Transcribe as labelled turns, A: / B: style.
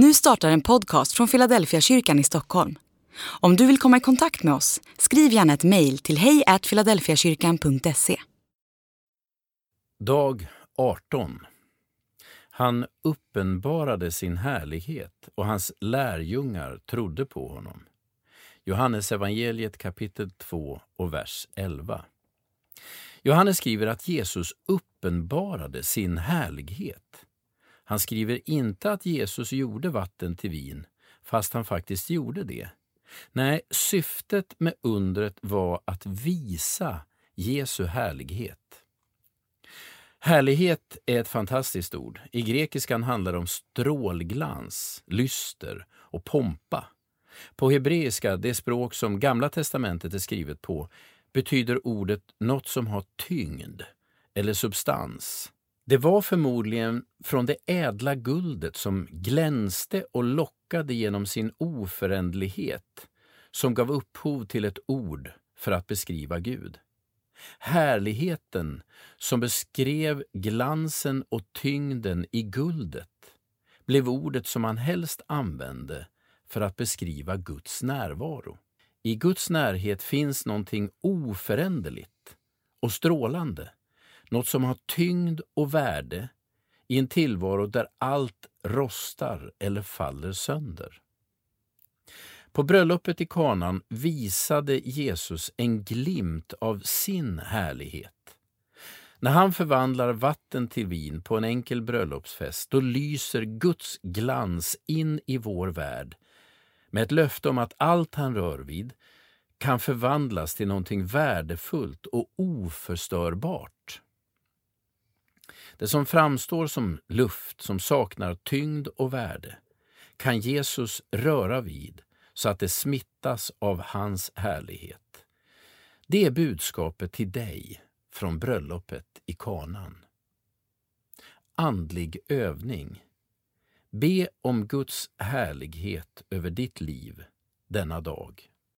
A: Nu startar en podcast från Philadelphia kyrkan i Stockholm. Om du vill komma i kontakt med oss, skriv gärna ett mejl till hejfiladelfiakyrkan.se.
B: Dag 18 Han uppenbarade sin härlighet och hans lärjungar trodde på honom. Johannes evangeliet kapitel 2 och vers 11. Johannes skriver att Jesus uppenbarade sin härlighet. Han skriver inte att Jesus gjorde vatten till vin, fast han faktiskt gjorde det. Nej, syftet med undret var att visa Jesu härlighet. Härlighet är ett fantastiskt ord. I grekiskan handlar det om strålglans, lyster och pompa. På hebreiska, det språk som Gamla testamentet är skrivet på, betyder ordet något som har tyngd eller substans. Det var förmodligen från det ädla guldet som glänste och lockade genom sin oförändlighet som gav upphov till ett ord för att beskriva Gud. Härligheten som beskrev glansen och tyngden i guldet blev ordet som man helst använde för att beskriva Guds närvaro. I Guds närhet finns någonting oföränderligt och strålande, något som har tyngd och värde i en tillvaro där allt rostar eller faller sönder. På bröllopet i kanan visade Jesus en glimt av sin härlighet. När han förvandlar vatten till vin på en enkel bröllopsfest, då lyser Guds glans in i vår värld med ett löfte om att allt han rör vid kan förvandlas till någonting värdefullt och oförstörbart. Det som framstår som luft, som saknar tyngd och värde, kan Jesus röra vid så att det smittas av hans härlighet. Det är budskapet till dig från bröllopet i kanan. Andlig övning. Be om Guds härlighet över ditt liv denna dag.